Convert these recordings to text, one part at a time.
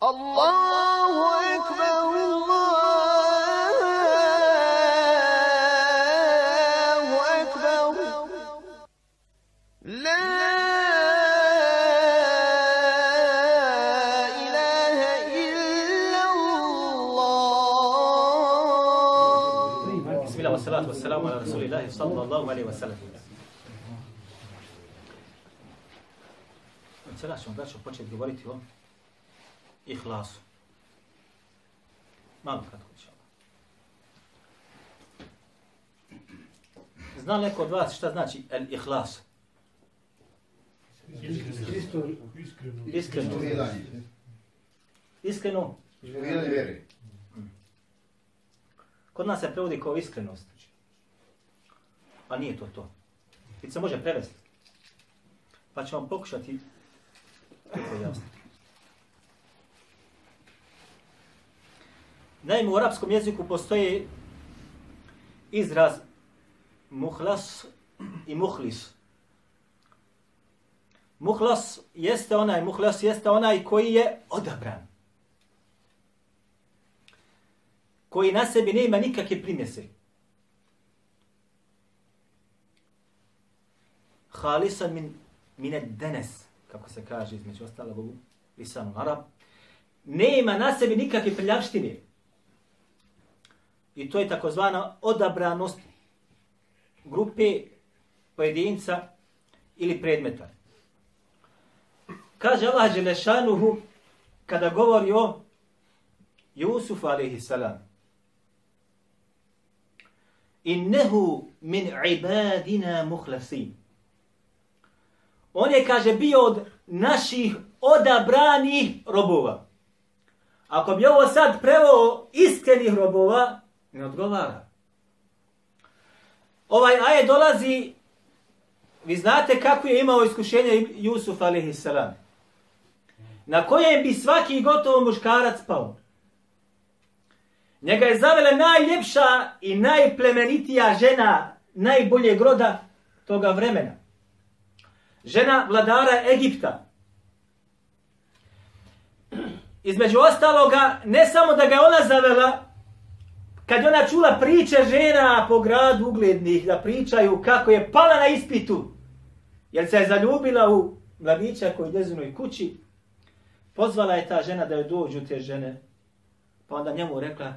Allahu ekber, Allahu ekber. La ilahe illa Allah. Bismillah, wassalatu wassalamu ala rasulillahi sallallahu alaihi wa sallam. Sada ćemo braćo početi govoriti o ihlasu. Malo kratko će Zna li neko od vas šta znači el ihlas? Iskreno. Iskreno. Ispovijedanje vjere. Kod nas se prevodi kao iskrenost. A nije to to. I se može prevesti. Pa ćemo pokušati to pojasniti. Naime, u arapskom jeziku postoji izraz muhlas i muhlis. Muhlas jeste onaj, muhlas jeste onaj koji je odabran. Koji na sebi nema nikakve primjese. Halisan min, min denes, kako se kaže između ostalog u lisanu Arab, nema na sebi nikakve prljavštine. I to je takozvana odabranost grupe pojedinca ili predmeta. Kaže Allah Đelešanuhu kada govori o Jusufu alaihi salam. Innehu min ibadina muhlasin. On je, kaže, bio od naših odabranih robova. Ako bi ovo sad prevao iskrenih robova, ne odgovara. Ovaj aje dolazi, vi znate kako je imao iskušenje Jusuf a.s. Na kojem bi svaki gotovo muškarac pao. Njega je zavela najljepša i najplemenitija žena najboljeg roda toga vremena. Žena vladara Egipta. Između ostaloga, ne samo da ga je ona zavela, kad je ona čula priče žena po gradu uglednih, da pričaju kako je pala na ispitu, jer se je zaljubila u mladića koji je njezinoj kući, pozvala je ta žena da joj dođu te žene, pa onda njemu rekla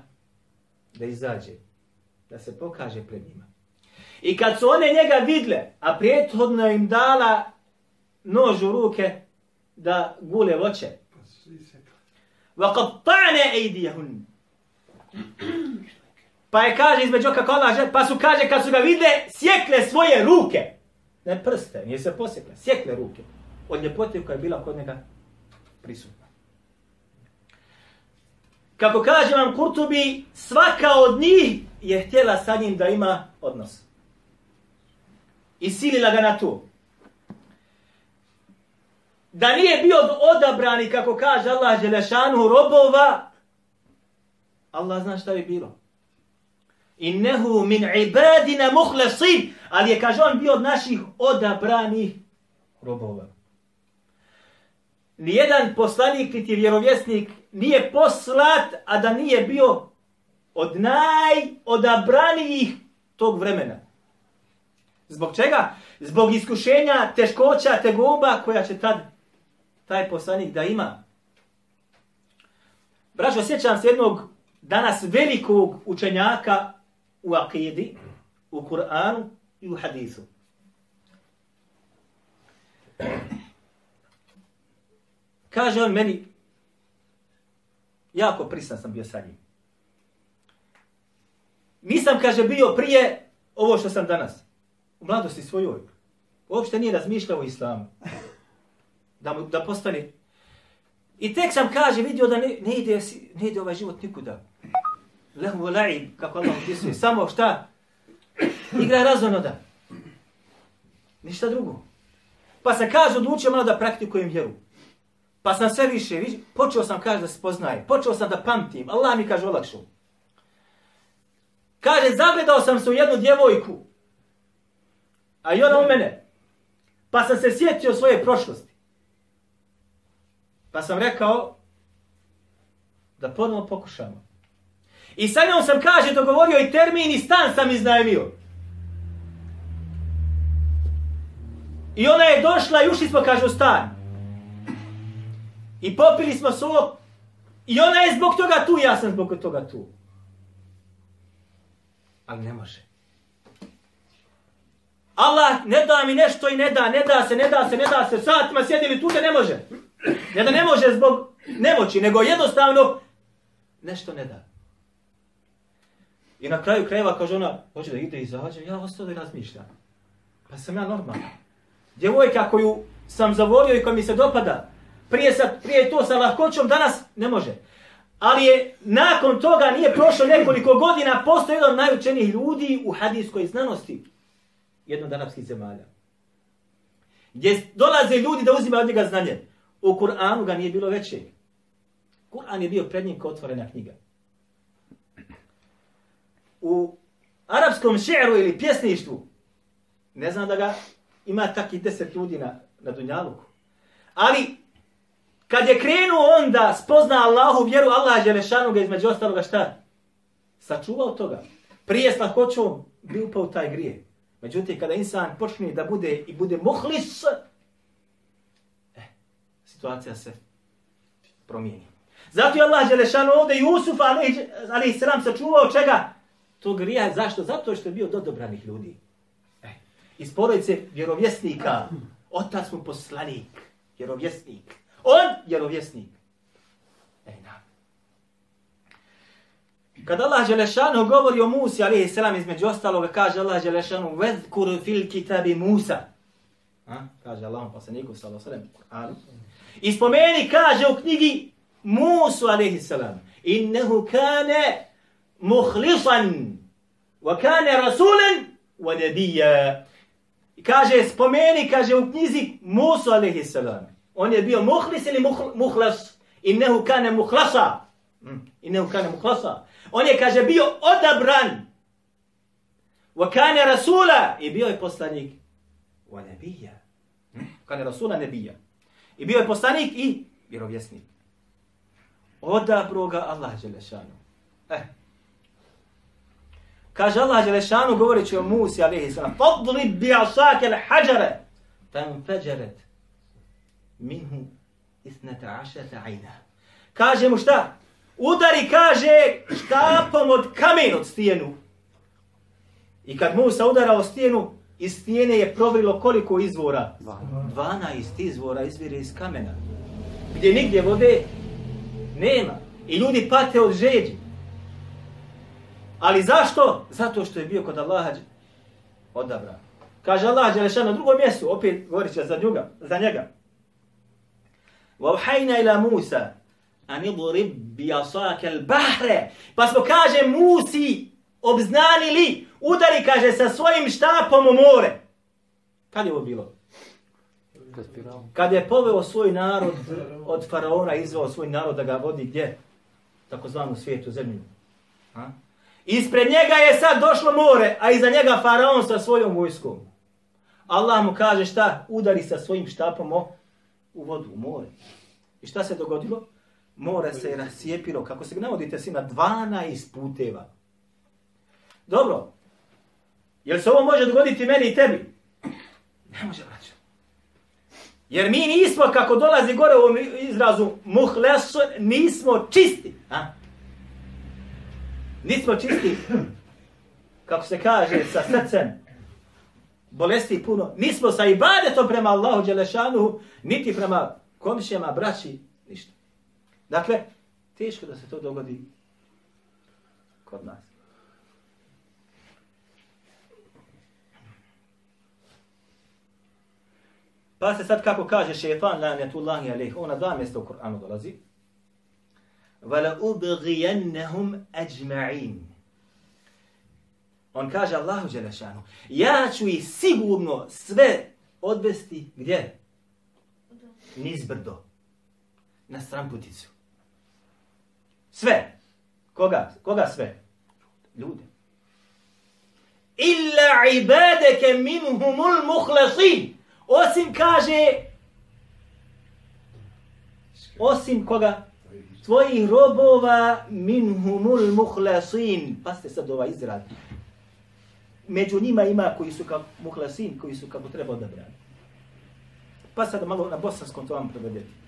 da izađe, da se pokaže pred njima. I kad su one njega vidle, a prijethodno im dala nož u ruke da gule voće, وَقَطَّعْنَ اَيْدِيَهُنْ Pa je kaže između kako Allah pa su kaže kad su ga vidle, sjekle svoje ruke. Ne prste, nije se posjekle, sjekle ruke. Od ljepote koja je bila kod njega prisutna. Kako kaže vam Kurtubi, svaka od njih je htjela sa njim da ima odnos. I silila ga na to. Da nije bio odabrani, kako kaže Allah Želešanu, robova, Allah zna šta bi bilo. Innehu min ibadina muhlasin, ali je, kaže on, bio od naših odabranih robova. Nijedan poslanik, niti vjerovjesnik, nije poslat, a da nije bio od najodabranijih tog vremena. Zbog čega? Zbog iskušenja, teškoća, tegoba koja će tad taj poslanik da ima. Braćo, sjećam se jednog danas velikog učenjaka u akidi, u Kur'anu i u hadisu. Kaže on meni, jako prisan sam bio sa njim. Nisam, kaže, bio prije ovo što sam danas. U mladosti svojoj. Uopšte nije razmišljao o islamu. Da, mu, da postane. I tek sam, kaže, vidio da ne, ne, ide, ne ide ovaj život nikuda. Lehu la'ib, kako Allah opisuje, Samo šta? Igra razonoda. Ništa drugo. Pa se kaže, odlučio malo da praktikujem vjeru. Pa sam sve više, viš, počeo sam, kaže, da se poznaje. Počeo sam da pamtim. Allah mi kaže, olakšao. Kaže, zagledao sam se u jednu djevojku. A i ona u mene. Pa sam se sjetio svoje prošlosti. Pa sam rekao, Da ponovno pokušamo. I sa njom sam, kaže, dogovorio i termin i stan sam iznajmio. I ona je došla i ušli smo, kaže, u stan. I popili smo sok. I ona je zbog toga tu, ja sam zbog toga tu. Ali ne može. Allah ne da mi nešto i ne da, ne da se, ne da se, ne da se, satima sjedili tu, da ne može. Ne da ne može zbog nemoći, nego jednostavno nešto ne da. I na kraju krajeva kaže ona, hoće da ide i izađe, ja ostao da razmišljam. Pa sam ja normalna. Djevojka koju sam zavolio i koja mi se dopada, prije, sa, prije to sa lahkoćom, danas ne može. Ali je nakon toga nije prošlo nekoliko godina, postoje jedan od najučenijih ljudi u hadijskoj znanosti. Jedno od arapskih zemalja. Gdje dolaze ljudi da uzima od njega znanje. U Kur'anu ga nije bilo veće. Kur'an je bio pred njim kao otvorena knjiga. U arapskom še'ru ili pjesništvu, ne znam da ga ima takih deset ljudi na, na Dunjaluku. Ali, kad je krenuo onda spozna Allahu vjeru, Allah je lešanu ga između ostaloga šta? Sačuvao toga. Prije s lahkoćom bi upao taj grije. Međutim, kada insan počne da bude i bude muhlis, eh, situacija se promijeni. Zato je Allah Đelešanu ovdje Jusuf, ali, ali se sačuvao čega? To grija. Zašto? Zato što je bio do dobranih ljudi. Eh, iz porodice vjerovjesnika, otac mu poslanik, vjerovjesnik. On vjerovjesnik. Ej, na. Kad Allah Đelešanu govori o Musi, ali je selam između ostaloga, kaže Allah Đelešanu, vezkur fil kitabi Musa. Ha? Kaže Allah poslaniku, sallahu sallam, ali. I spomeni, kaže u knjigi Musu, alaihi salam, innehu kane muhlisan, wa kane rasulan, wa nabiyya Kaže, spomeni, kaže u knjizi Musu, alaihi salam, On je bio muhlis ili muhlas? Innehu kane muhlasa. Mm. Innehu kane muhlasa. On je, kaže, bio odabran. Wa kane rasula. I bio je poslanik. Wa nabiyya mm. kana Kane rasula nebija. I bio je poslanik i vjerovjesnik. Odabro ga Allah Đelešanu. Eh. Kaže Allah Đelešanu govoreći o Musi alaihi sallam. Fadlib bi asake l-hađare. Tam feđaret minhu isnata ašata ajna. Kaže mu šta? Udari, kaže, štapom od kamen od stijenu. I kad Musa udarao stijenu, iz stijene je provrilo koliko izvora? 12 izvora izvire iz kamena. Gdje nigdje vode nema. I ljudi pate od žeđi. Ali zašto? Zato što je bio kod Allaha odabra. Kaže Allah Đelešan na drugom mjestu, opet govorit za njega, za njega. وَوْحَيْنَا إِلَى مُوسَى أَنِ ضُرِبْ بِيَصَاكَ الْبَحْرَ Pa smo, kaže, Musi obznanili, udari, kaže, sa svojim štapom u more. Kad je ovo bilo? Kad je poveo svoj narod od faraona, izvao svoj narod da ga vodi gdje? Tako zvanu svijetu, zemlju. Ha? Ispred njega je sad došlo more, a iza njega faraon sa svojom vojskom. Allah mu kaže šta? Udari sa svojim štapom u vodu, u more. I šta se dogodilo? More se je rasijepilo, kako se navodite si, na 12 puteva. Dobro. Jel se ovo može dogoditi meni i tebi? Ne može, braćo. Jer mi nismo, kako dolazi gore u ovom izrazu, muhlesu, nismo čisti. A? Nismo čisti, kako se kaže, sa srcem, bolesti puno. Nismo sa ibadetom prema Allahu Đelešanu, niti prema komšijama, braći, ništa. Dakle, teško da se to dogodi kod nas. Pa se sad kako kaže šeitan, lanetullahi alaih, ona dva mjesta u Kur'anu dolazi. Vala ubgijennehum ajma'in. On kaže Allahu Đelešanu, ja ću ih sigurno sve odvesti gdje? Nizbrdo. Na stramputicu. Sve. Koga? Koga sve? Ljude. Illa ibadeke minhumul muhlasin. Osim kaže, osim koga? Tvojih robova minhumul muhlasin. Pa ste sad ovaj izrad. Među njima ima koji su kao muhlasin, koji su kako treba odabrani. Pa sad malo na bosanskom to vam prevedeti.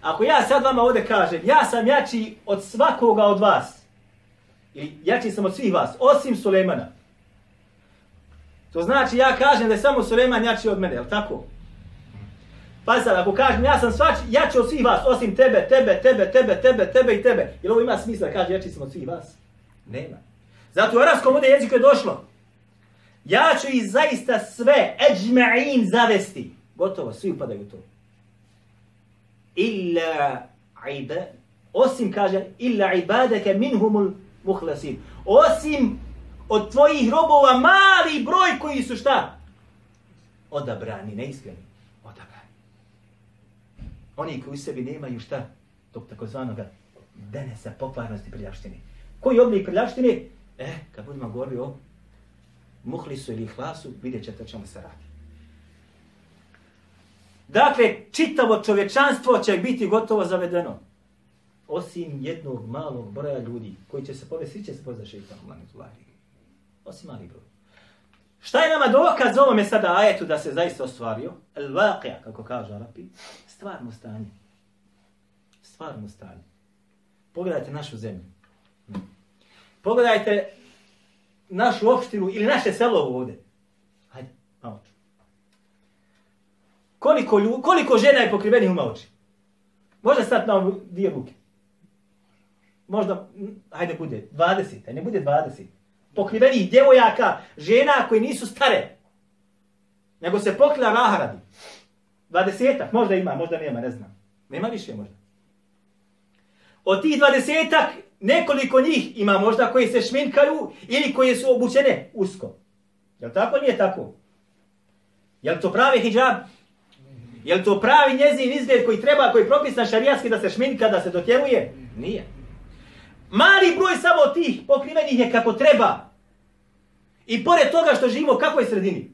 Ako ja sad vama ovdje kažem, ja sam jači od svakoga od vas, ili jači sam od svih vas, osim Sulemana, to znači ja kažem da je samo Suleman jači od mene, je li tako? Pa sad, ako kažem ja sam svač, jači od svih vas, osim tebe, tebe, tebe, tebe, tebe, tebe i tebe, Jel ovo ima smisla da kaže jači sam od svih vas? Nema. Zato u arabskom ovdje jeziku je došlo. Ja ću i zaista sve, eđma'in, zavesti. Gotovo, svi upadaju u to illa iba osim kaže illa ibadaka minhumul muhlasin. osim od tvojih robova mali broj koji su šta odabrani neiskreni odabrani oni koji u sebi nemaju šta tog takozvanoga denesa pokvarnosti prljavštine koji oblik prljavštine eh kad budemo govorili o muhlisu ili hlasu vidjet ćete o čemu se radi Dakle, čitavo čovječanstvo će biti gotovo zavedeno. Osim jednog malog broja ljudi koji će se povesti, svi će se povesti za šeitanom. Osim mali broj. Šta je nama dokaz ovome sada ajetu da se zaista ostvario? El vaqija, kako kaže Arapi, stvarno stanje. Stvarno stanje. Pogledajte našu zemlju. Pogledajte našu opštinu ili naše selo ovdje. Hajde, malo ću. Koliko, lju, koliko žena je pokrivenih u oči? Možda sad na dvije ruke. Možda, hajde bude 20, ne bude 20. Pokrivenih djevojaka, žena koji nisu stare. Nego se pokrila raharadi. 20 možda ima, možda nema, ne znam. Nema više možda. Od tih 20 nekoliko njih ima možda koji se šminkaju ili koji su obučene usko. Je tako? Nije tako. Je to pravi hijab? Je li to pravi njezin izgled koji treba, koji je propisan šarijatski da se šminka, da se dotjeruje? Nije. Mali broj samo tih pokrivenih je kako treba. I pored toga što živimo, kako je sredini?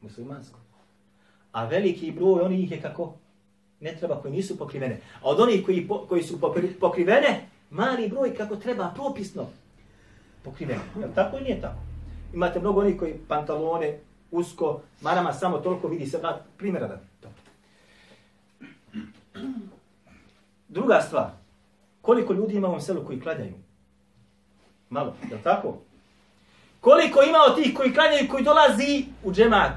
Muslimansko. A veliki broj onih je kako? Ne treba, koji nisu pokrivene. A od onih koji, po, koji su pokrivene, mali broj kako treba, propisno pokrivene. Je tako ili nije tako? Imate mnogo onih koji pantalone, usko, marama samo toliko vidi se, primjera da Druga stvar, koliko ljudi ima u ovom selu koji klanjaju? Malo, je tako? Koliko ima od tih koji klanjaju koji dolazi u džemat?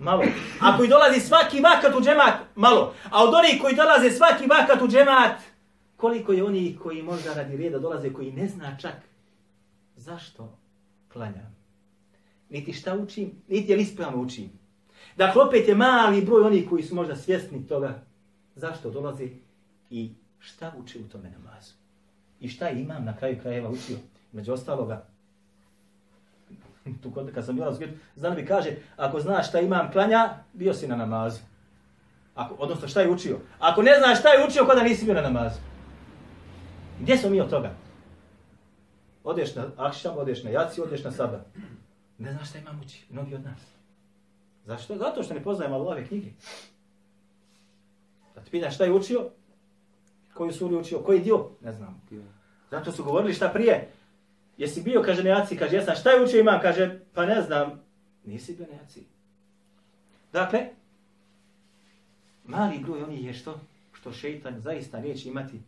Malo. A koji dolazi svaki vakat u džemat? Malo. A od onih koji dolaze svaki vakat u džemat? Koliko je onih koji možda radi reda dolaze koji ne zna čak zašto klanjam? Niti šta učim, niti je li ispravno učim. Dakle, opet je mali broj onih koji su možda svjesni toga zašto dolazi i šta uči u tome namazu. I šta imam na kraju krajeva učio. Među ostaloga, tu kod, kad sam bio razgledu, znam bi kaže, ako znaš šta imam klanja, bio si na namazu. Ako, odnosno šta je učio. Ako ne znaš šta je učio, kada nisi bio na namazu. Gdje smo mi od toga? Odeš na akšam, odeš na jaci, odeš na sada. Ne znaš šta imam uči, mnogi od nas. Zašto? Zato što ne poznajemo Allahove knjige. Da ti pitaš šta je učio, koju suri učio, koji dio, ne znam. Zato su govorili šta prije. Jesi bio, kaže nejaci, kaže jesam, šta je učio imam, kaže, pa ne znam, nisi bio nejaci. Dakle, mali broj oni je što, što šeitan zaista neće imati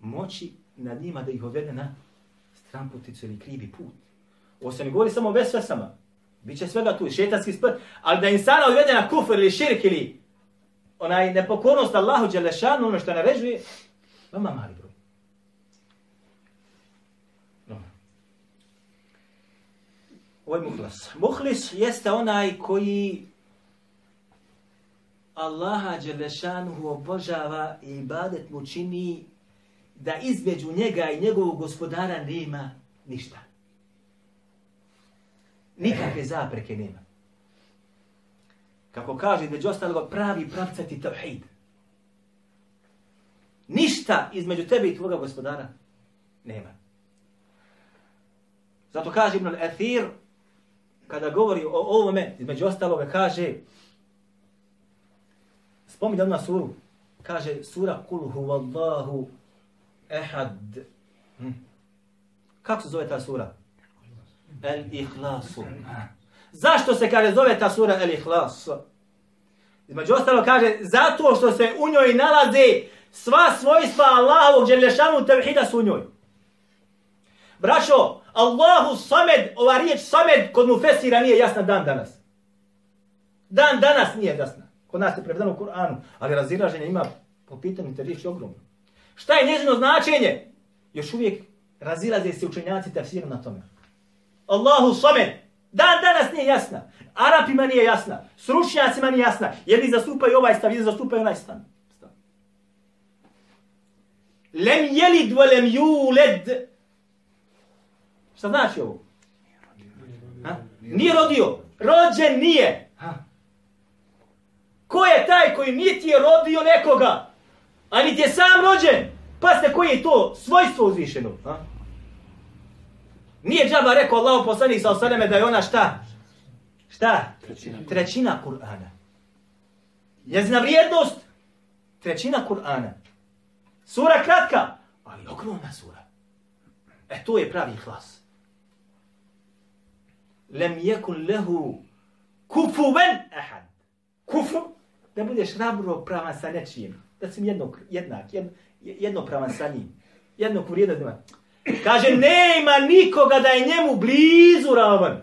moći nad njima da ih ovede na stramputicu ili krivi put. Ovo se ne govori samo o vesvesama. Biće svega tu, šeitanski sprt, ali da insana odvede na kufr ili širk ili onaj nepokornost Allahu Đelešanu, ono što naređuje, vama mali broj. No. Ovo je muhlas. Muhlis jeste onaj koji Allaha Đelešanu obožava i ibadet mu čini da između njega i njegovog gospodara nema ništa. Nikakve zapreke nema kako kaže između ostalog, pravi pravcati tevhid. Ništa između tebe i tvoga gospodara nema. Zato kaže Ibn al-Athir, kada govori o ovome, između ostaloga kaže, spominje odmah suru, kaže sura Kul huvallahu ehad. Hm. Kako se zove ta sura? El Ihlasu. Zašto se kaže zove ta sura El Ihlas? Između ostalo kaže zato što se u njoj nalaze sva svojstva Allahovog dželešanu tevhida su u njoj. Brašo, Allahu samed, ova riječ samed kod mu fesira nije jasna dan danas. Dan danas nije jasna. Kod nas je prevedeno u Kur'anu, ali razilaženje ima po pitanju te riječi ogromno. Šta je njezino značenje? Još uvijek razilaze se učenjaci tefsira na tome. Allahu samed, dan danas nije jasna. Arapima nije jasna. Sručnjacima nije jasna. Jedni zastupaju ovaj stav, jedni zastupaju onaj stav. Lem jelid wa lem juled. Šta znači ovo? Ha? Nije rodio. Rođen nije. Ha? Ko je taj koji niti je rodio nekoga, a niti je sam rođen? Pazite koji je to svojstvo uzvišeno. Ha? Nije džaba rekao Allah poslanik sa osademe da je ona šta? Šta? Trećina, trećina Kur'ana. Njezina vrijednost? Trećina Kur'ana. Sura kratka, ali ogromna sura. E to je pravi hlas. Lem jekun lehu kufuven ahad. Kufu, da budeš rabro prava sa nečijim. Da si jednog, jednak, jed, jedno prava sa njim. Jednog vrijednost nema. Kaže, nema nikoga da je njemu blizu ravan.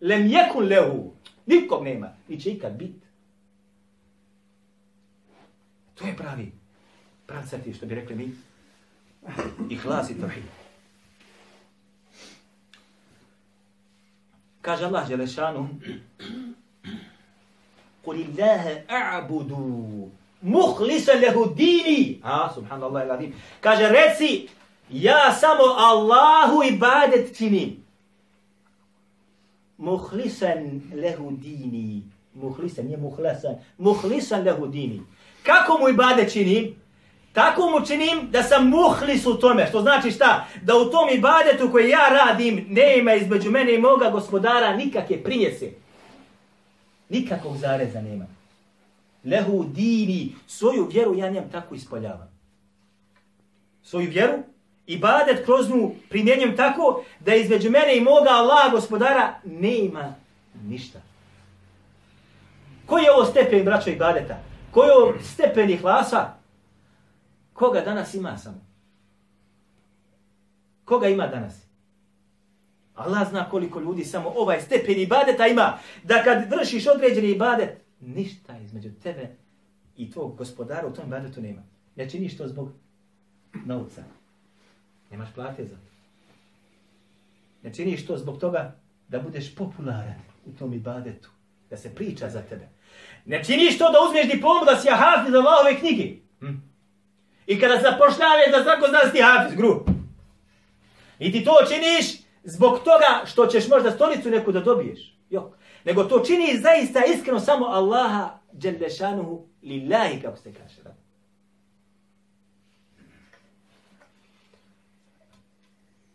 Lem jekun lehu. Nikog nema. I će ikad bit. To je pravi. Pravcati, što bi rekli mi. I hlas i tohid. Kaže Allah Želešanu, قل الله أعبد a'budu. له ديني dini. سبحان الله العظيم Kaže, reci, ja samo Allahu ibadet činim muhlisan lehu dini. Muhlisan, nije muhlasan. Muhlisan lehu dini. Kako mu ibadet činim? Tako mu činim da sam muhlis u tome. Što znači šta? Da u tom ibadetu koji ja radim nema između mene i moga gospodara nikakve prinjese. Nikakvog zareza nema. Lehu dini. Svoju vjeru ja njem tako ispoljavam. Svoju vjeru ibadet kroz nju primjenjujem tako da između mene i moga Allaha gospodara nema ništa. Koji je ovo stepen, braćo ibadeta? Koji je ovo stepen ihlasa? Koga danas ima samo? Koga ima danas? Allah zna koliko ljudi samo ovaj stepen ibadeta ima. Da kad vršiš određeni ibadet, ništa između tebe i tvog gospodara u tom ibadetu nema. Ne činiš to zbog novca. Nemaš plate za to. Ne činiš to zbog toga da budeš popularan u tom ibadetu. Da se priča za tebe. Ne činiš to da uzmeš diplomu da si hafiz za Allahove knjige. Hm? I kada zapošljaveš da svako zna da si hafiz, gru. I ti to činiš zbog toga što ćeš možda stolicu neku da dobiješ. Jok. Nego to čini zaista iskreno samo Allaha dželdešanuhu lillahi, kako se kaže.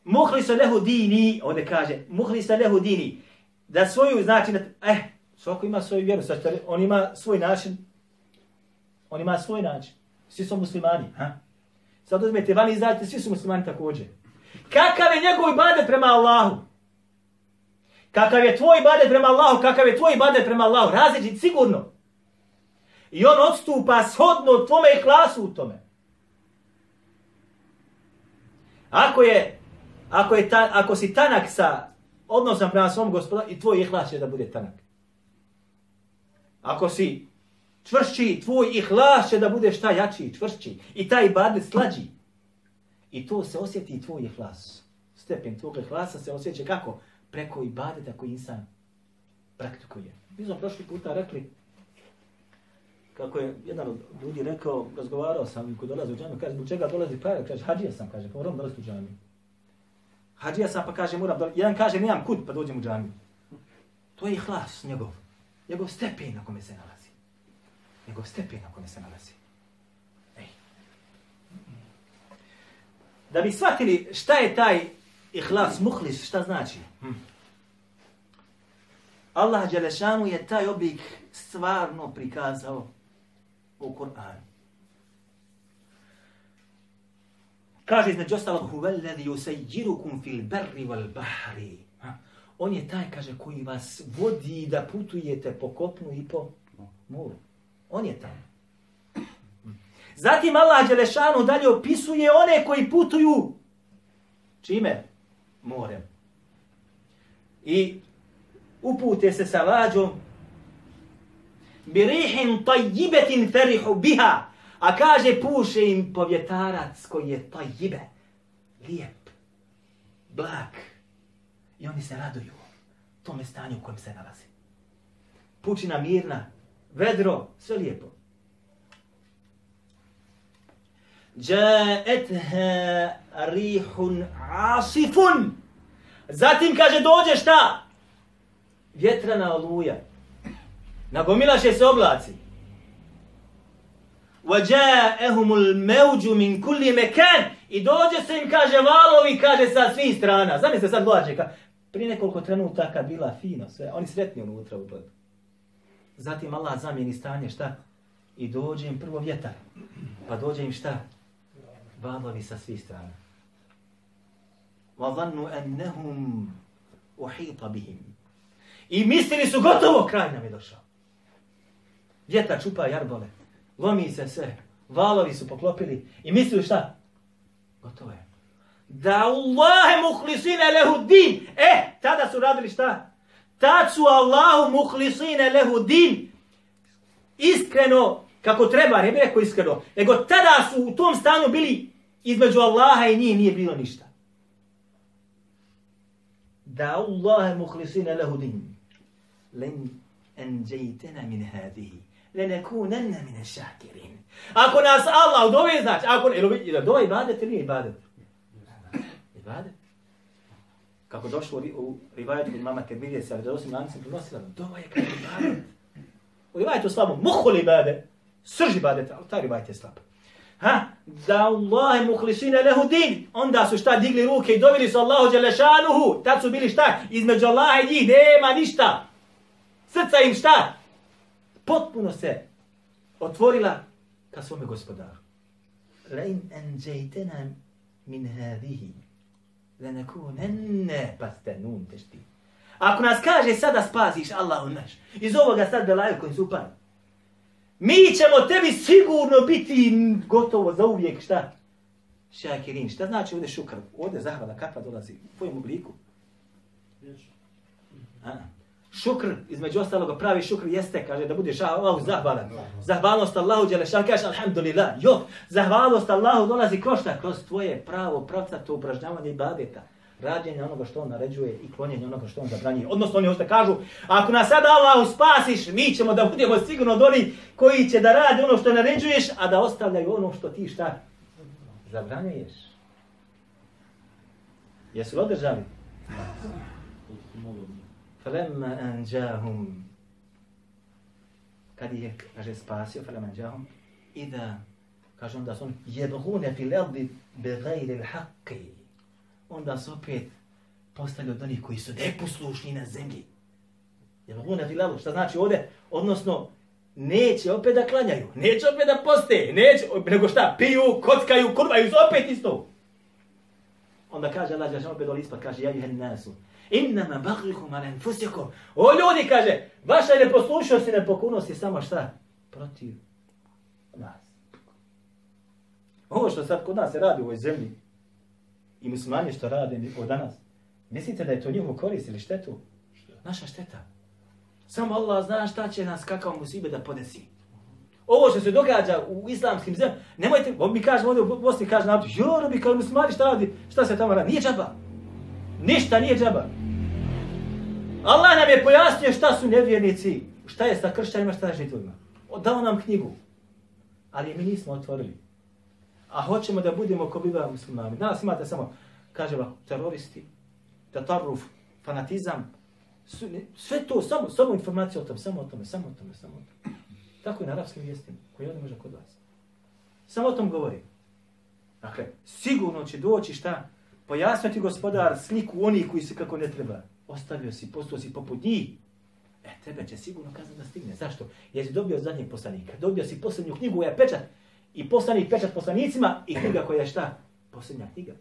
Muhlisa lehu dini, ovdje kaže, muhlisa lehu dini, da svoju, znači, eh, svako ima svoju vjeru, sad, on ima svoj način, on ima svoj način, svi su muslimani, ha? Sad uzmete vani izađete, svi su muslimani također. Kakav je njegov ibadet prema Allahu? Kakav je tvoj ibadet prema Allahu? Kakav je tvoj ibadet prema Allahu? Različit sigurno. I on odstupa shodno tvome i klasu u tome. Ako je ako, je ta, ako si tanak sa odnosom prema svom gospodaru, i tvoj ihlas će da bude tanak. Ako si čvršći, tvoj ihlas će da bude šta jači, čvršći. I taj ibadet slađi. I to se osjeti i tvoj ihlas. Stepen tvog ihlasa se osjeća kako? Preko ibadeta koji insan praktikuje. Mi smo prošli puta rekli, kako je jedan od ljudi rekao, razgovarao sam koji dolazi u džamiju, kaže, zbog čega dolazi pa, Kaže, hađija sam, kaže, moram dolaziti u džamiju. Hadžija sam pa kaže moram dolaziti. Jedan kaže nemam kut pa dođem u džamiju. To je ihlas njegov. Njegov stepen na kome se nalazi. Njegov stepen na kome se nalazi. Ej. Da bi shvatili šta je taj ihlas, muhlis, šta znači? Hm. Allah Đelešanu je taj oblik stvarno prikazao u Kur'anu. Kaže između ostalog, huvelladhi yusayyirukum fil barri wal bahri. On je taj, kaže, koji vas vodi da putujete po kopnu i po moru. On je taj. Zatim Allah Đelešanu dalje opisuje one koji putuju čime? Morem. I upute se sa lađom birihin tajjibetin ferihu biha a kaže puše im povjetarac koji je tajibe, lijep blag i oni se raduju tome stanju u kojem se nalazi pučina mirna vedro sve lijepo Ja'etha rihun asifun. Zatim kaže dođe šta? Vjetrana oluja. Nagomilaše se oblaci. وَجَاءَهُمُ الْمَوْجُ مِنْ كُلِّ مَكَانٍ I dođe se im, kaže, valovi, kaže, sa svih strana. Zamislite sad gledače, ka, prije nekoliko trenutaka bila fino, sve, oni sretni unutra u brodu. Zatim Allah zamijeni stanje, šta? I dođe im prvo vjetar. Pa dođe im šta? Valovi sa svih strana. وَظَنُّ أَنَّهُمْ أُحِيطَ بِهِمْ I mislili su gotovo, kraj nam je došao. Vjetar čupa jarbole, lomi se sve, valovi su poklopili i mislili šta? Gotovo je. Da Allahe muhlisine lehu din. E, tada su radili šta? Tad su Allahu muhlisine lehu din. Iskreno, kako treba, ne bih rekao iskreno, nego tada su u tom stanju bili između Allaha i njih nije bilo ništa. Da Allahe muhlisine lehu din. Len enđejtena min hadihi. Lenekunenne mine šakirin. Ako nas Allah od ove znači, ako ne, ili od ovaj ibadet ili nije ibadet? Ibadet. Kako došlo u, u rivajetu kod mama Tirmidije sa vredosim lancem prenosila, dova je kao ibadet. U rivajetu slabo, muhul ibadet, srž ibadet, ali taj rivajet je slab. Ha? Da Allah muhlisina lehu din. Onda su šta digli ruke i dovili su Allahu Đelešanuhu. Tad su bili šta? Između Allaha i njih nema ništa. Srca im šta? Potpuno se otvorila ka svome gospodaru. Lein enđejtena min hadihi. Lenekunenne, pa ste nun tešti. Ako nas kaže sada spasiš Allahu naš, iz ovoga sad belaju kojim su upali, mi ćemo tebi sigurno biti gotovo za uvijek, šta? Šakirin, šta znači ovdje šukr? Ovdje zahvala kakva dolazi u tvojom obliku? A? Šukr, između ostaloga, pravi šukr jeste, kaže, da budeš Allahu zahvalan. Zahvalnost Allahu, Đelešan, kaže, alhamdulillah. Jo, zahvalnost Allahu dolazi kroz šta? Kroz tvoje pravo, pravca, to upražnjavanje i badeta. Rađenje onoga što on naređuje i klonjenje onoga što on zabranjuje. Odnosno, oni ošte kažu, ako nas sada Allahu spasiš, mi ćemo da budemo sigurno od onih koji će da radi ono što naređuješ, a da ostavljaju ono što ti šta zabranjuješ. Jesu li održali? Falemma anđahum. Kad je, kaže, spasio, falemma anđahum, i da, kaže, onda su oni jebhune fil erdi begajri l'haqqi. Onda su opet postali od onih koji su neposlušni na zemlji. Jebhune fil erdi, šta znači ovdje? Odnosno, neće opet da klanjaju, neće opet da poste, neće, nego šta, piju, kockaju, kurvaju, opet isto. Onda kaže Allah, žašam opet doli ispad, kaže, ja nasu. Innama bagrikum ala anfusikum. O ljudi kaže, vaša neposlušnost i nepokunost je samo šta? Protiv nas. Ovo što sad kod nas se radi u ovoj zemlji i muslimani što rade od danas, mislite da je to njihovo korist ili štetu? Naša šteta. Samo Allah zna šta će nas kakav musibe da podesi. Ovo što se događa u islamskim zemljama, nemojte, mi kažemo ovdje u Bosni, kaže na jo, bi kao muslimani šta radi, šta se tamo radi, nije džaba. Ništa nije džaba. Allah nam je pojasnio šta su nevjernici, šta je sa kršćanima, šta je židovima. Dao nam knjigu, ali mi nismo otvorili. A hoćemo da budemo ko biva muslimani. Danas imate samo, kaže vam, teroristi, tatarruf, fanatizam, sve to, samo, samo informacije o tom, samo o tome, samo o tome, samo o tome. Tako je na arapskim vijestima, koji ovdje može kod vas. Samo o tom govori. Dakle, sigurno će doći šta? Pojasniti gospodar sliku onih koji se kako ne treba ostavio si, postao si poput njih, e, tebe će sigurno kazna da stigne. Zašto? Jer si dobio zadnjeg poslanika. Dobio si posljednju knjigu koja je pečat i poslanik pečat poslanicima i knjiga koja je šta? posljednja knjiga.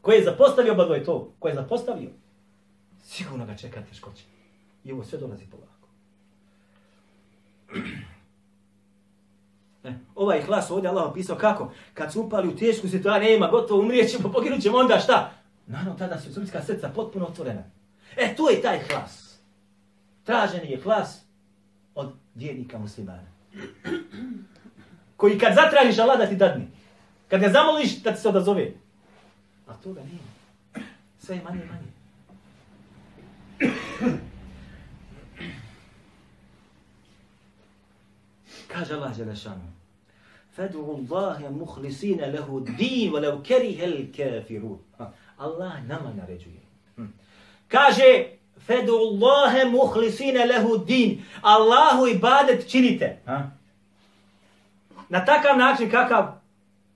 Ko je zapostavio oba dvoje to? Ko je zapostavio? Sigurno ga čeka teškoće. I ovo sve dolazi polako. Ne. Ovaj hlas ovdje Allah opisao kako? Kad su upali u tešku situaciju, nema, gotovo umrijećemo, poginut ćemo, onda šta? Naravno, tada su srpska srca potpuno otvorena. E, tu je taj hlas. Traženi je hlas od vjernika muslimana. Koji kad zatražiš Allah da ti dadne. Kad ga zamoliš da ti se odazove. A toga nema. Sve je manje i manje. Kaže Allah Želešanu. Fadu Allahe muhlisina lehu din, walau kerihel kafirun. Allah nama naređuje. Hm. Kaže, Fedu Allahe muhlisina lehu din. Allahu ibadet činite. Ha? Na takav način kakav?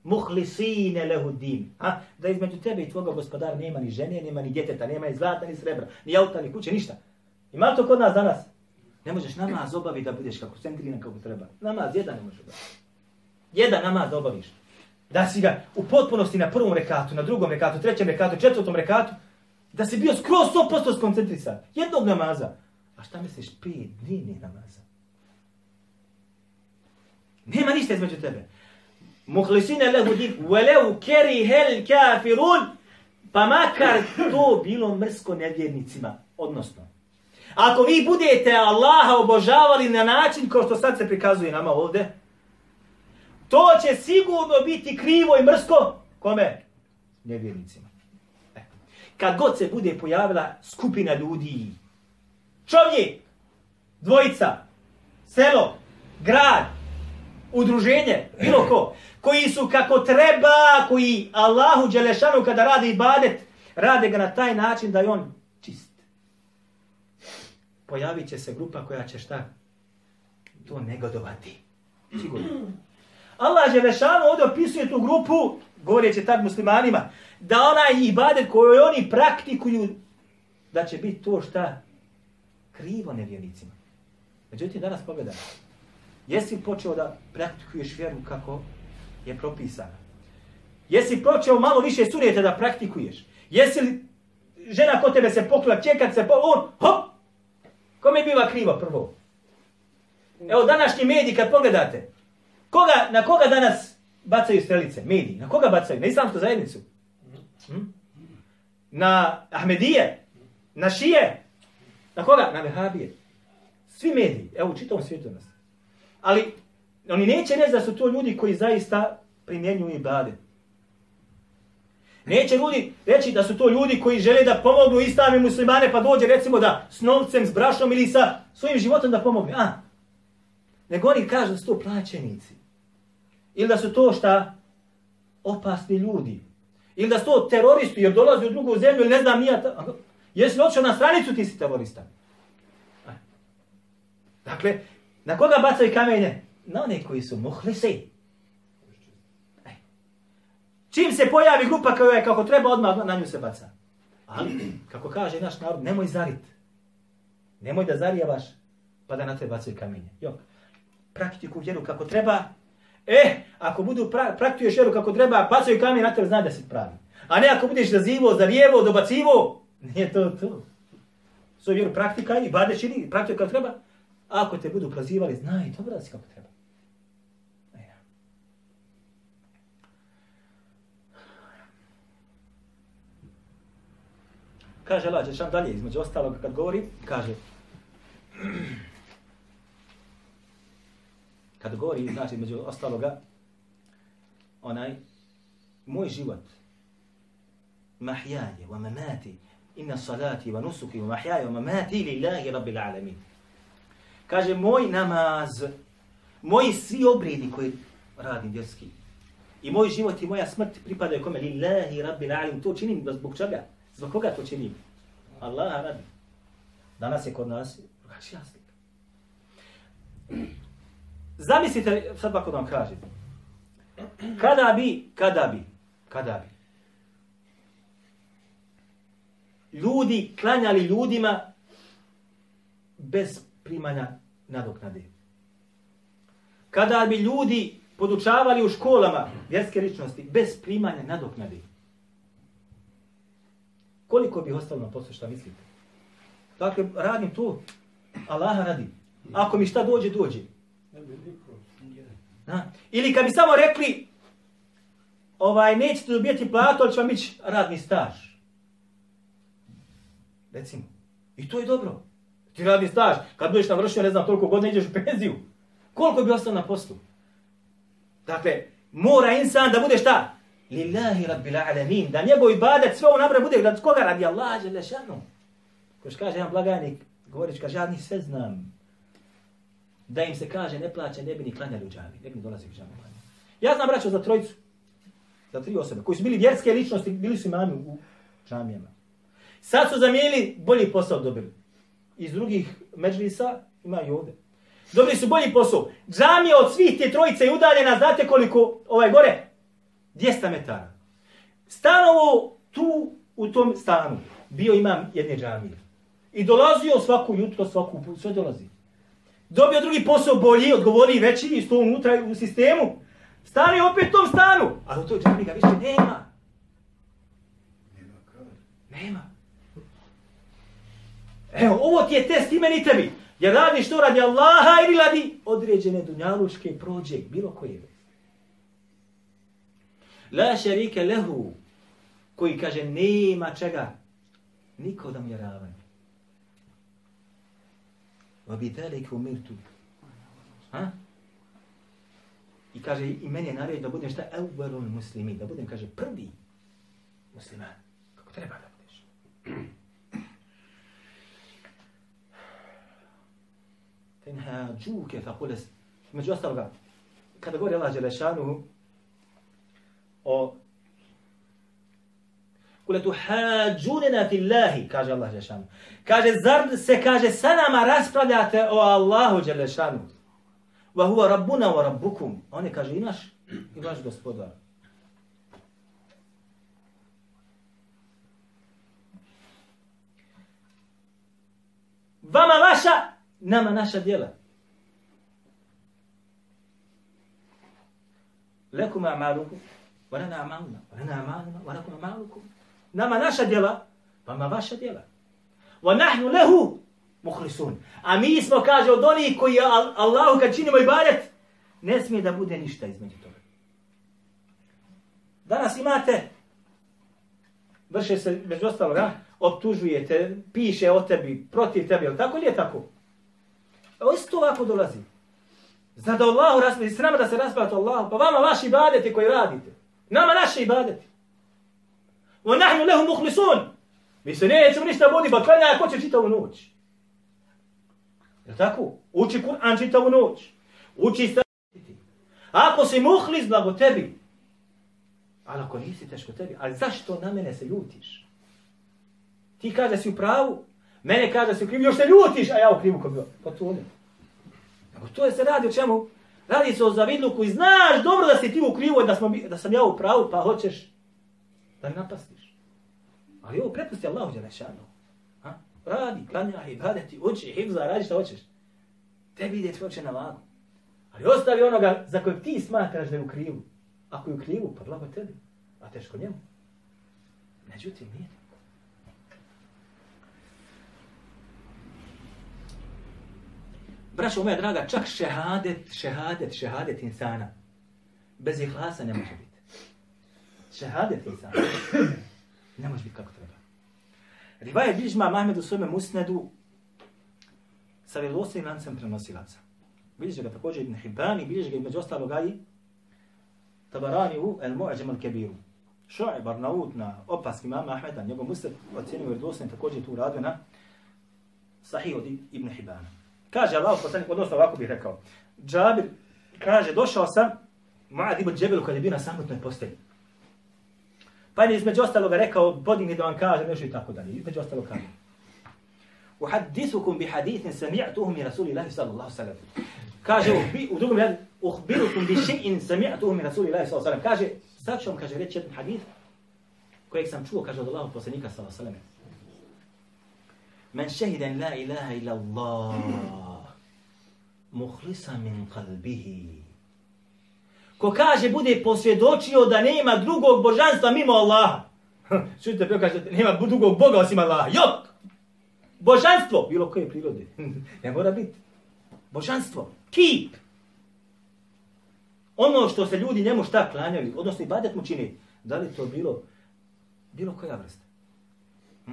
Muhlisine lehu din. Ha? Da između tebe i tvoga gospodara nema ni žene, nema ni djeteta, nema ni zlata, ni srebra, ni auta, ni kuće, ništa. Ima to kod nas danas? Ne možeš namaz obavi da budeš kako centrina kako treba. Namaz jedan ne možeš obaviti. Jedan namaz da obaviš. Da si ga u potpunosti na prvom rekatu, na drugom rekatu, trećem rekatu, četvrtom rekatu, da si bio skroz 100% skoncentrisan. Jednog namaza. A šta misliš? Pet dnevnih namaza. Nema ništa između tebe. Muhlisine lehu din, veleu keri hel kafirun, pa makar to bilo mrsko nevjernicima. Odnosno, ako vi budete Allaha obožavali na način kao što sad se prikazuje nama ovde, to će sigurno biti krivo i mrsko. Kome? Nevjernicima. E. Kad god se bude pojavila skupina ljudi, čovjek, dvojica, selo, grad, udruženje, bilo ko, koji su kako treba, koji Allahu Đelešanu kada radi ibadet, rade ga na taj način da je on čist. Pojavit će se grupa koja će šta? To negodovati. Sigurno. Allah Želešanu ovdje opisuje tu grupu, govoreći tad muslimanima, da onaj ibadet koji oni praktikuju, da će biti to šta? Krivo nevjernicima. Međutim, danas pogledaj. Jesi počeo da praktikuješ vjeru kako je propisana? Jesi počeo malo više sunijete da praktikuješ? Jesi li žena kod tebe se poklila, čekat se, po, on, hop! Kome biva krivo prvo? Evo današnji mediji kad pogledate, koga, na koga danas bacaju strelice? Mediji, na koga bacaju? Na islamsku zajednicu? Hm? Na Ahmedije? Na Šije? Na koga? Na Vehabije. Svi mediji, evo u čitavom svijetu nas. Ali oni neće reći da su to ljudi koji zaista primjenjuju ibadet. Neće ljudi reći da su to ljudi koji žele da pomognu islami muslimane pa dođe recimo da s novcem, s brašom ili sa svojim životom da pomogne. A, nego oni kažu da su to plaćenici. Ili da su to šta? Opasni ljudi. Ili da su to teroristi jer dolazi u drugu zemlju ili ne znam nija. Ta... Jesi li na stranicu ti si terorista? E. Dakle, Na koga bacaju kamenje? Na one koji su muhlisi. E. Čim se pojavi grupa koja je kako treba, odmah na nju se baca. Ali, kako kaže naš narod, nemoj zarit. Nemoj da zarijavaš, pa da na te bacaju kamenje. Jok. Praktiku vjeru kako treba. E, ako budu pra praktuješ vjeru kako treba, bacaju kamen na tebe, zna da si pravi. A ne ako budeš zazivo, zarijevo, dobacivo, nije to to. Svoju vjeru praktika i bade čini, praktika kako treba, Ako te budu prozivali, znaj, dobro da si kako treba. Kaže Allah, Đešan dalje, između ostalog, kad govori, kaže, kad govori, znači, među ostaloga, onaj, moj život, mahjaje, wa mamati, inna salati, wa nusuki, wa mahjaje, wa mamati, lillahi rabbil alamin. Kaže, moj namaz, moji svi obredi koji radim vjerski, i moj život i moja smrt pripadaju kome? Lillahi rabbil alamin. To činim zbog čega? Zbog koga to činim? Allah radi. Danas je kod nas drugačija slika. Zamislite, sad bako da vam kažem. Kada bi, kada bi, kada bi, ljudi klanjali ljudima bez primanja nadoknade. Kada bi ljudi podučavali u školama vjerske ličnosti bez primanja nadoknade. Koliko bi ostalo na poslu, šta mislite? Dakle, radim to, Allaha radi. Ako mi šta dođe, dođe. Na? Ili kad bi samo rekli, ovaj, nećete dobijeti platu, ali će vam ići radni staž. Recimo. I to je dobro. Ti radni staž. Kad budeš navršio, ne znam, toliko godina ideš u penziju. Koliko bi ostao na poslu? Dakle, mora insan da bude šta? Lillahi rabbil alamin. Da njegov ibadet sve ovo nabre bude da koga radi Allah, žele šanu. Ko kaže jedan blagajnik, govorić, kaže, ja ni sve znam. Da im se kaže, ne plaće, ne bi ni klanjali u džami. Ne bi ni dolazili u džami. Ja znam, braćo, za trojicu. Za tri osobe. Koji su bili vjerske ličnosti, bili su imami u džamijama. Sad su zamijenili, bolji posao dobili. Iz drugih međlisa imaju ovdje. Dobili su bolji posao. Džamija od svih te trojice je udaljena, znate koliko, ovaj gore? 200 metara. Stanovo tu, u tom stanu, bio imam jedne džamije. I dolazio svaku jutro, svaku sve dolazi. Dobio drugi posao bolji, odgovoriji veći, isto unutra u sistemu. Stani opet u tom stanu. Ali u toj džamiji ga više nema. Nema. Evo, ovo ti je test i meni i tebi. Jer radiš to radi Allaha ili radi određene dunjalučke prođe, bilo koje. La šerike lehu, koji kaže nema čega, niko da mu je ravan. Va bi dalike umirtu. Ha? I kaže, i meni je naredio da budem šta? Evvelun muslimi, da budem, kaže, prvi musliman. Kako treba da budeš. Tenhađuke fa kules. Među ostaloga, kada govori Allah Đelešanu o Kule tu hađunena fillahi, kaže Allah Đelešanu. Kaže, zar se, kaže, sa nama raspravljate o Allahu Đelešanu. Wa huwa rabbuna wa rabbukum. On je, kaže, i naš, i vaš gospodar. Vama vaša, nama naša djela. Lekuma a'malukum, wa lana a'maluna, wa lana a'maluna, wa lakum a'malukum. Nama naša djela, pa vama vaša djela. Wa nahnu lehu muhlisun. A mi smo, kaže, od onih koji Allahu kad činimo ibadet, ne smije da bude ništa između toga. Danas imate, vrše se, među ostaloga, optužujete, piše o tebi, protiv tebi, ali tako li je tako? Evo isto ovako dolazi. Zna da Allahu raspravi, s nama da se raspravate Allahu, pa vama vaši ibadeti koji radite. Nama naše ibadeti. Wa nahnu lehu muhlisun. Mi se nećemo ništa budi, ba pa klanja ko će čitavu noć. Je tako? Uči Kur'an čitavu noć. Uči staviti. Ako si muhlis, blago tebi. Ali ako nisi, teško tebi. Ali zašto na mene se ljutiš? Ti kaže si u pravu, mene kaže si u krivu, još se ljutiš, a ja u krivu ko bio. Pa to ne. Nego to je se radi o čemu? Radi se o zavidluku i znaš dobro da si ti u krivu, da, smo, da sam ja u pravu, pa hoćeš da ne napastiš. Ali ovo prepusti Allahu Đelešanu. Ha? Radi, klanja, ibadeti, uči, hibza, radi šta hoćeš. Tebi ide tvoje na vagu. Ali ostavi onoga za kojeg ti smatraš da je u krivu. Ako je u krivu, pa blago tebi. A teško njemu. Međutim, nije. Brašo moja draga, čak šehadet, šehadet, šehadet insana. Bez ihlasa ne može biti. Šehadet insana. Ne može biti kako treba. Rivaje bližma Mahmed u svome musnedu sa vjerovostvenim lancem prenosilaca. Bilježe ga također Ibn Hibani, bilježe ga među ostalog i Tabarani u El Mu'ađem Al Kebiru. Šu'e Barnaud na opaski mama Ahmeda, njegov musned ocjenio vjerovostvenim također tu radio na Sahih od Ibn Hibana. Kaže Allah poslanik, odnosno ovako bih rekao. Džabir kaže, došao sam Mu'ad ibn Džebelu kada je bio na samotnoj postelji. Pa je između ostaloga rekao, podigni da vam kaže nešto i tako dalje. Između ostaloga kaže. Uhaddithukum bi hadithin sami'tuhu mi Rasulillahi sallallahu sallam. Kaže u, drugom radu, uhbirukum bi še'in sami'tuhu mi Rasulillahi sallallahu sallam. Kaže, sad ću vam kaže reći jedan hadith kojeg sam čuo, kaže od Allahu poslanika sallallahu sallam. Men šehiden la ilaha illa Allah muhlisa min qalbihi ko kaže bude posvjedočio da nema drugog božanstva mimo Allaha. Čujte, peo kaže, nema drugog Boga osim Allaha. Jok! Božanstvo! Bilo koje prirode. ne mora biti. Božanstvo. Kip. Ono što se ljudi njemu šta klanjaju, odnosno i badet mu čini, da li to bilo, bilo koja vrsta. Hm?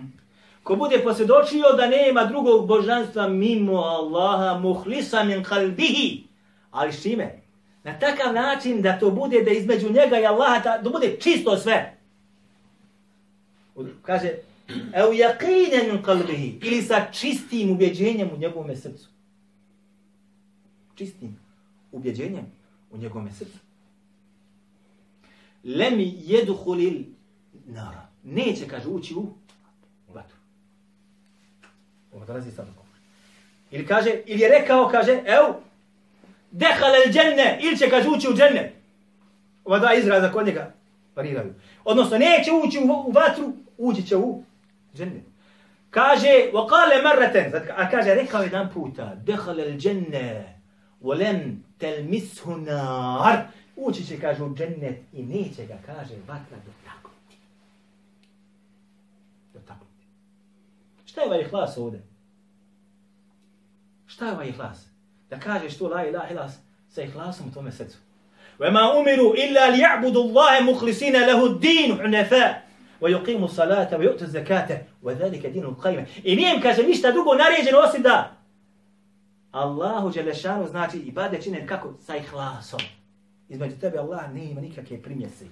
Ko bude posvjedočio da nema drugog božanstva mimo Allaha, muhlisa min kalbihi, ali s čime? Na takav način da to bude da između njega i Allaha, da bude čisto sve. Kaže, evo jaqinen min kalbihi, ili sa čistim ubjeđenjem u njegovom srcu. Čistim ubjeđenjem u njegovom srcu. Lemi jeduhulil nara. Neće, kaže, ući u vatru. Ovo dolazi sad Ili kaže, ili je rekao, kaže, evo, dehal el dženne, ili će, kaže, ući u dženne. Ova dva izraza kod njega pariraju. Odnosno, neće ući u, u vatru, ući će u dženne. Kaže, وقال مرة, a kaže, rekao jedan puta, dehal el dženne, ولم تلمسه نار ući će, kaže, u džennet i neće ga, kaže, vatra dotaknuti. Dotaknuti. Šta je ovaj ihlas ovdje? Šta je ovaj ihlas? Da kažeš to la ilaha ilas sa ihlasom u tome srcu. وَمَا أُمِرُوا إِلَّا لِيَعْبُدُوا اللَّهَ مُخْلِسِينَ لَهُ الدِّينُ حُنَفَاء وَيُقِيمُوا الصَّلَاةَ وَيُؤْتُوا الزَّكَاةَ وَذَلِكَ دِينُ الْقَيْمَ I nije im, kaže, ništa drugo naređeno osim da Allahu Đelešanu znači i bade čine kako? Sa ihlasom. Između tebe Allah ne ima nikakve primjese.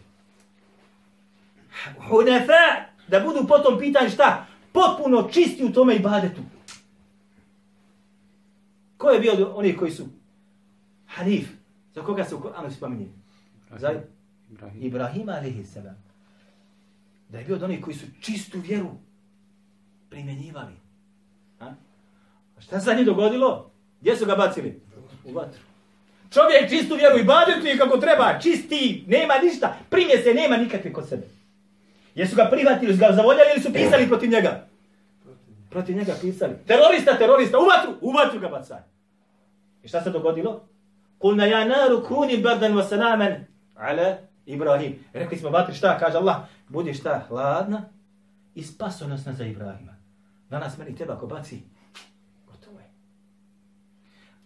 Hunefa, da budu potom pitanju šta? Potpuno čisti u tome ibadetu. Ko je bio oni koji su? Hanif. Za koga se u Koranu spominje? Za Ibrahim. Ibrahim. Da je bio od onih koji su čistu vjeru primjenjivali. A? A šta se njih dogodilo? Gdje su ga bacili? U vatru. Čovjek čistu vjeru i badetu kako treba, čisti, nema ništa, primje se, nema nikakve kod sebe. Jesu ga prihvatili, su ga zavoljali ili su pisali protiv njega? Protiv njega pisali. Terorista, terorista, u vatru, u vatru ga bacaj. I šta se dogodilo? Kulna ja naru kuni bardan wa salamen ala Ibrahim. Rekli smo vatri šta, kaže Allah, budi šta, hladna i spasonosna za Ibrahima. Danas meni teba ko baci, gotovo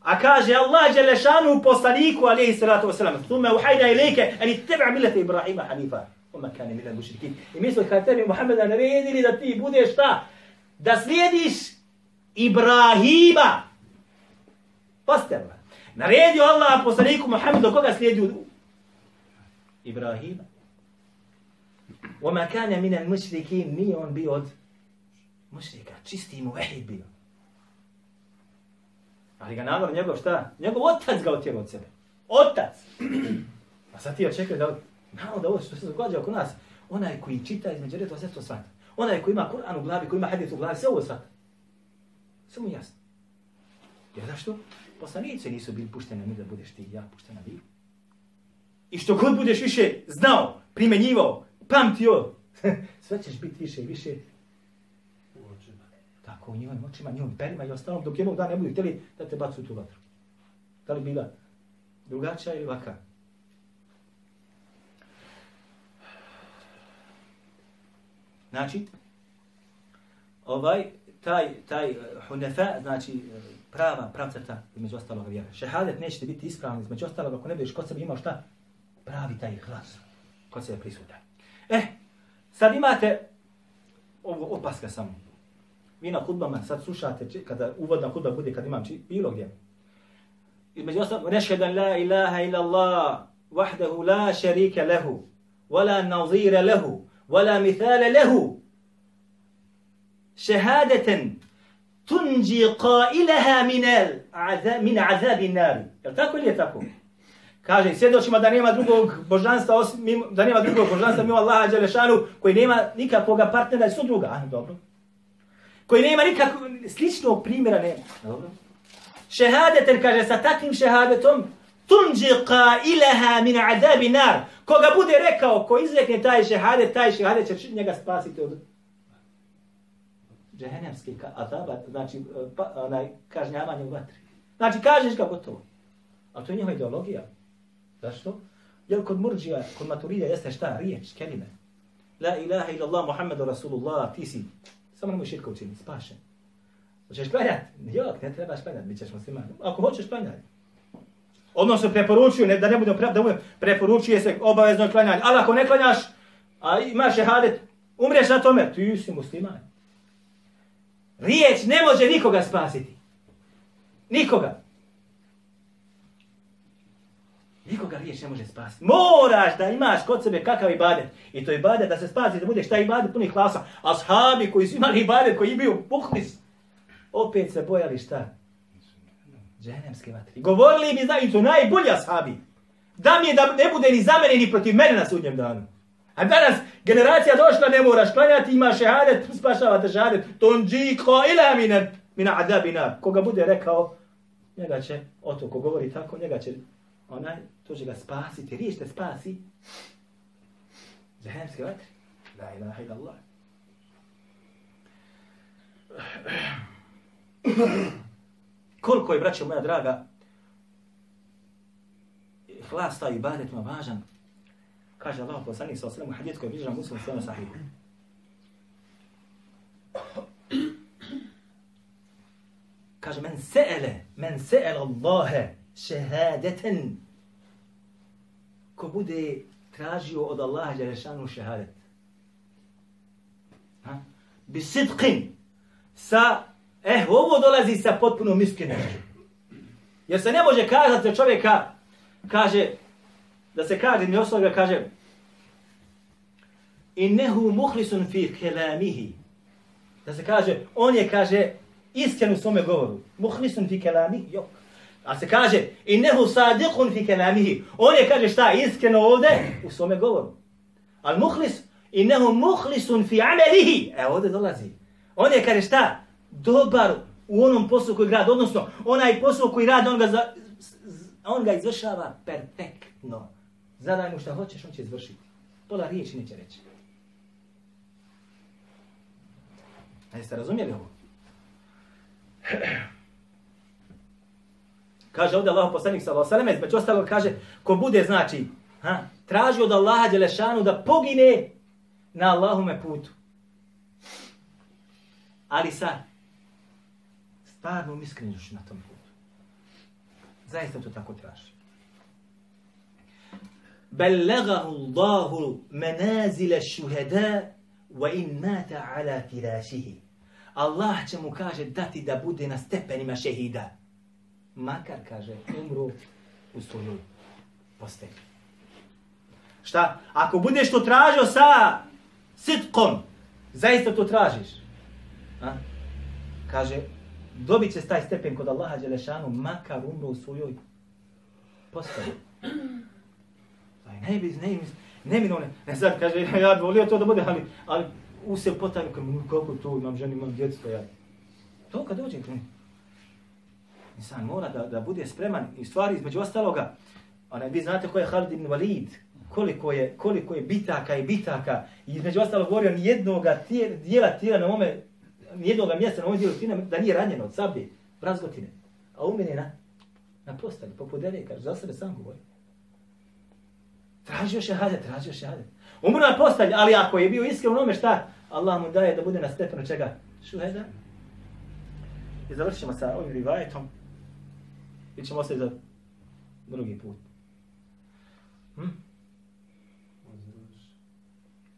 A kaže Allah Đelešanu poslaniku alaihi salatu wasalam. Thumme uhajna ilike an teba milete Ibrahima hanifa. Oma kane milan mušrikin. I mi smo kada tebi Muhammeda naredili da ti budeš šta? Da slijediš Ibrahima. Postavlja. Naredio Allah poslaniku Muhammedu koga slijedi Ibrahima. Oma kane milan mušrikin. Nije on bio od mušrika. Čisti mu ehid bio. Ali ga namor njegov šta? Njegov otac ga otjeva od sebe. Otac! A pa sad ti očekaj da... Malo da ovo što se događa oko nas, onaj koji čita između redova sve to svata. Onaj koji ima Kur'an u glavi, koji ima hadith u glavi, sve ovo svata. Sve mu jasno. Jer zašto? Poslanice nisu bili puštene mi da budeš ti ja puštena vi. I što god budeš više znao, primenjivao, pamtio, sve ćeš biti više i više Tako u njihovim očima, njihovim perima i ostalom, dok jednog dana ne budu htjeli da te bacu u tu vatru. Da li bila drugačija ili vaka? Znači, ovaj, taj, taj uh, hunefa, znači eh, prava pravcata između ostalog vjera. Šehadet nećete biti ispravni između ostalog ako ne budeš kod sebe imao šta? Pravi taj hlas kod sebe prisutan. Eh, sad imate ovo opaska samo vi na hudbama sad slušate, kada uvodna hudba bude, kad imam či, bilo gdje. Između ostalog, nešhedan la ilaha illa Allah, wahdahu la šarika lehu, wala nazira lehu, ولا مثال له šehadeten تنجي قائلها من azabi nari. Je tako ili je tako? Kaže, svjedočima da nema drugog božanstva, osim, da nema drugog božanstva mimo Allaha dželešanu koji nema nikakvog partnera i sudruga ah A, dobro koji nema nikakvog sličnog primjera nema. Dobro. Šehadeten kaže sa takvim šehadetom tunđi qailaha min adabi nar. Koga bude rekao, ko izrekne taj šehadet, taj šehadet će njega spasiti od džehennemske azaba, znači e, pa, onaj, kažnjavanje u vatri. Znači, kažeš ga gotovo. A to je njihova ideologija. Zašto? Jer kod murđija, kod maturija jeste šta? Riječ, kelime. La ilaha illallah Muhammedu Rasulullah, ti si. Samo nemoj širka učiniti, spašen. Hoćeš klanjati? Jok, ne trebaš klanjati, bit ćeš musliman. Ako hoćeš klanjati. Odnosno preporučuju, ne, da ne budemo, pre, da budem, preporučuje se obavezno klanjanje. Ali ako ne klanjaš, a imaš šehadet, umreš na tome, ti si musliman. Riječ ne može nikoga spasiti. Nikoga. Nikoga riječ ne može spasiti. Moraš da imaš kod sebe kakav ibadet. I to ibadet da se spasi, da budeš taj ibadet punih klasa. Ashabi koji su imali ibadet, koji bio puhlis, opet se bojali šta? Džehennemske vatre. Govorili mi, znaju, su najbolji ashabi. Da mi je da ne bude ni za mene, ni protiv mene na sudnjem danu. A danas generacija došla, ne moraš klanjati, ima šehadet, spašava šehadet. Tonđi ko ila mine, mina adabina. Koga bude rekao, njega će, o to ko govori tako, njega će, onaj, to će ga spasiti. Riješ te spasi. Dženemske vatre. La ilaha ila Allah. Koliko je, braćo moja draga, hlas taj ibadetima važan, kaže Allah poslanik sa osremu hadith koji je viđena muslim svema sahibu. Kaže, men se'ele, men se'ele Allahe šehadeten, ko bude tražio od Allaha Đerešanu šehadet. Ha? Bi sidqin, sa, eh, ovo dolazi sa potpunom iskrenošću. Jer se ne može kazati za čovjeka, kaže, da se kaže, mi osoba kaže, innehu muhlisun fi kelamihi. Da se kaže, on je, kaže, iskren u svome govoru. Muhlisun fi kelamihi, jok. A se kaže, innehu sadiqun fi kelamihi. On je, kaže, šta, iskreno ovde u svome govoru. Al muhlis, innehu muhlisun fi amelihi. E, ovde dolazi. On je, kaže, šta, dobar u onom poslu koji radi, odnosno onaj posao koji radi, on ga, za, on ga izvršava perfektno. Zadaj mu šta hoćeš, on će izvršiti. Pola riječi neće reći. A jeste razumjeli ovo? kaže ovdje Allah poslanik sallallahu alejhi ve sellem, između ostalog kaže ko bude znači, ha, traži od Allaha dželešanu da pogine na Allahume putu. Ali sa stvarnom iskrenošću na tom putu. Zaista to tako traži. بلغه الله منازل الشهداء وإن مات على فراشه Allah će mu kaže dati da bude na stepenima šehida. Makar kaže umru u svojoj postelji. Šta? Ako budeš to tražio sa sitkom, zaista to tražiš. A? Kaže, dobit će taj stepen kod Allaha Đelešanu, makar umro u svojoj postelji. Ne bi, ne bi, ne bi, ne, ne sad kaže, ja bi volio to da bude, ali, ali u se kao kako to, imam ženu, imam djecu, ja. To kad dođe, kreni. Insan mora da, da bude spreman i stvari između ostaloga. Onaj, vi znate ko je Halid ibn Walid, koliko je, koliko je bitaka i bitaka. I između ostalog govorio nijednog dijela tijela na ome, nijednog mjesta na ovom dijelu tijela da nije ranjeno od sablje, razgotine. A u na, na postali, poput deleka, za sebe sam govori. Tražio šehadet, tražio šehadet. Umro na postalj, ali ako je bio iskren onome šta, Allah mu daje da bude na stepenu čega? Šuheda. I završit ćemo sa ovim rivajetom. I ćemo ostaviti za drugi put. Hm?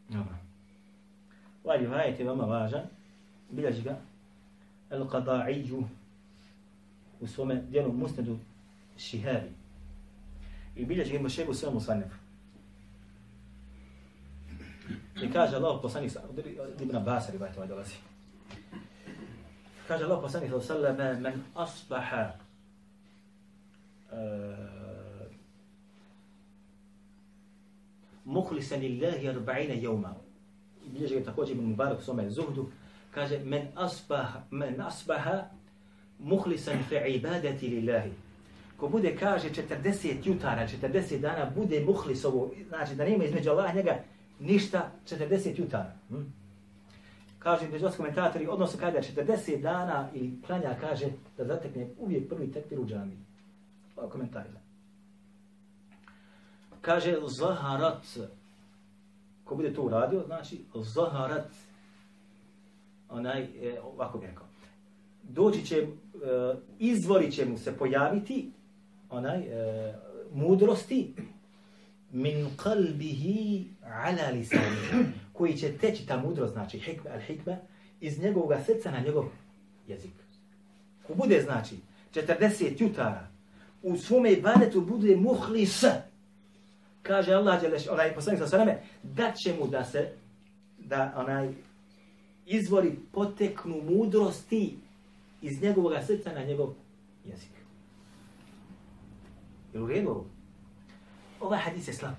Dobro. Ovaj rivajet je veoma važan. بلاشكا القضاعي وسوما ديالو مسند الشهابي. بلاشكا ماشي هو سوما مصنف. كاجا الله قصاني ابن عباس رواية هذا غازي كاجا الله قصاني صلى الله عليه وسلم من أصبح آه، مخلصا لله أربعين يوما. بلاش تقول ابن مبارك صوم زهدو Kaže men asbaha men asbaha muhlisan fi ibadati lillahi. Ko bude kaže 40 jutara, 40 dana bude muhlis ovo, znači da nema između Allah njega ništa 40 jutara. Hm? Kaže među komentatori, odnosno kada 40 dana ili klanja kaže da zatekne uvijek prvi tekbir u džamii Ovo komentari kaže zaharat. Ko bude to uradio, znači zaharat. Onaj, e, ovako bi rekao. Doći će, e, izvori će mu se pojaviti, onaj, e, mudrosti, min qalbihi ala lisani koji će teći ta mudrost znači hikma al hikma iz njegovog srca na njegov jezik ko bude znači 40 jutara u svome ibadetu bude muhlis kaže Allah onaj poslanik sa sveme da će mu da se da onaj izvori poteknu mudrosti iz njegovog srca na njegov jezik. Jel u redu ovo? Ovaj hadis je slab.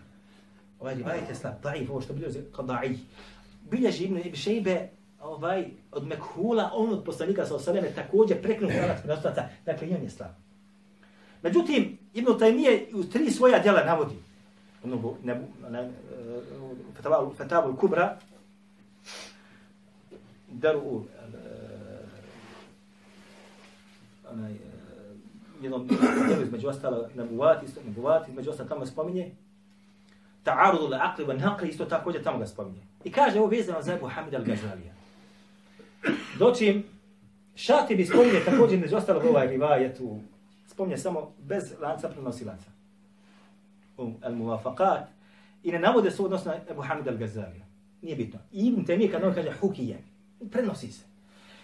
Ovaj rivajet je slab, daif, ovo što bilježi qada'i. Bilježi Ibn Ibn Šejbe ovaj, od Mekhula, on od poslanika sa osaleme također preknu pravac prenostaca, dakle i on je slab. Međutim, Ibn Taymiye u tri svoja djela navodi, ono, ne, ne, Fatavu Kubra, Daru, eh, onaj, eh, jednom djelu između ostalo Nebuvat, isto Nebuvat, između ostalo tamo spominje, ta'arudu le aqli wa naqli, isto također tamo ga spominje. I kaže ovo vezano za Ebu Hamid al-Gazalija. Dočim, šati bi spominje također između ostalo ovaj rivajet spominje samo bez lanca prenosilaca. Um, al-Muwafaqat. I ne navode se odnosno Ebu Hamid al-Gazalija. Nije bitno. I Ibn Temije kad on kaže hukije, prenosi se.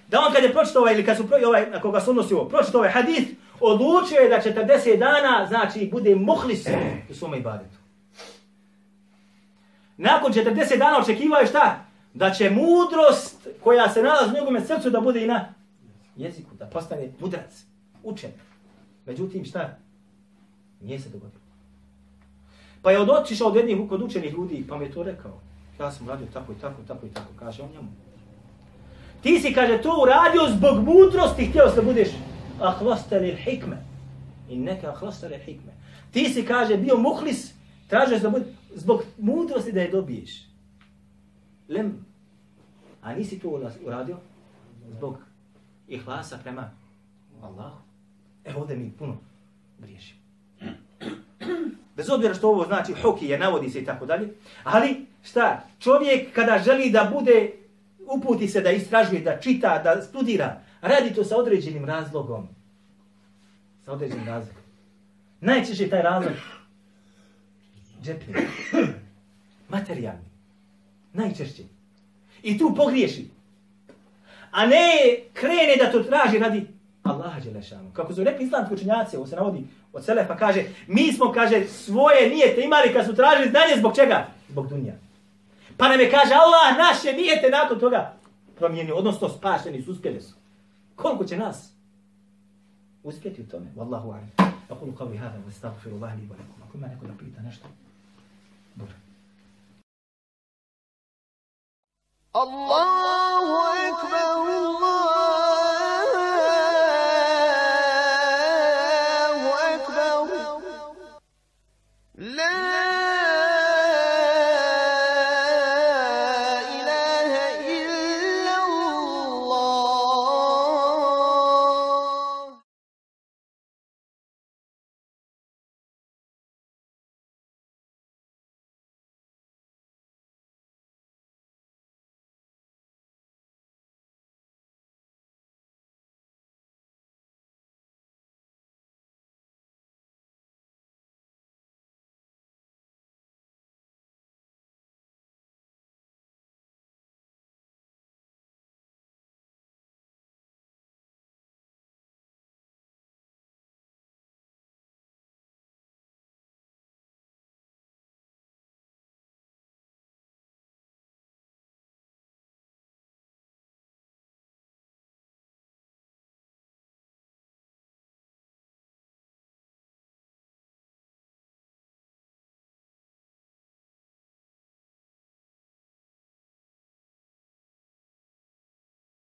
Da on kad je pročito ovaj, ili kad su pro, ovaj, na koga su odnosi ovo, pročito ovaj hadith, odlučio je da 40 dana, znači, bude muhlis u svome ibadetu. Nakon 40 dana očekivao je šta? Da će mudrost koja se nalazi u njegovome srcu da bude i na jeziku, da postane mudrac, učen. Međutim, šta? Nije se dogodilo. Pa je odotišao od jednih kod učenih ljudi, pa mi je to rekao. Ja sam radio tako i tako, tako i tako, kaže on njemu. Ti si, kaže, to uradio zbog mudrosti, htio se da budeš ahlasta lil hikme. I neka ahlasta lil hikme. Ti si, kaže, bio muhlis, tražeš da budeš zbog mudrosti da je dobiješ. Lem, a nisi to uradio zbog ihlasa prema Allahu. E, ovdje mi puno griješimo. Bez obzira što ovo znači hoki je, navodi se i tako dalje. Ali, šta, čovjek kada želi da bude, uputi se da istražuje, da čita, da studira, radi to sa određenim razlogom. Sa određenim razlogom. Najčešće taj razlog džepni. Materijalni. Najčešće. I tu pogriješi. A ne krene da to traži radi Allaha Đelešanu. Kako su rekli islamski učenjaci, ovo se navodi od Selefa, kaže, mi smo, kaže, svoje nijete imali kad su tražili znanje, zbog čega? Zbog dunja. Pa nam je, kaže, Allah naše nijete nakon toga promijenio, odnosno spašeni su, uspjeli su. Koliko će nas uspjeti u tome? Wallahu alim. Aqulu qavli hada, wa astaghfiru Allah li wa lakum. Ako ima neko da pita nešto, dobro. الله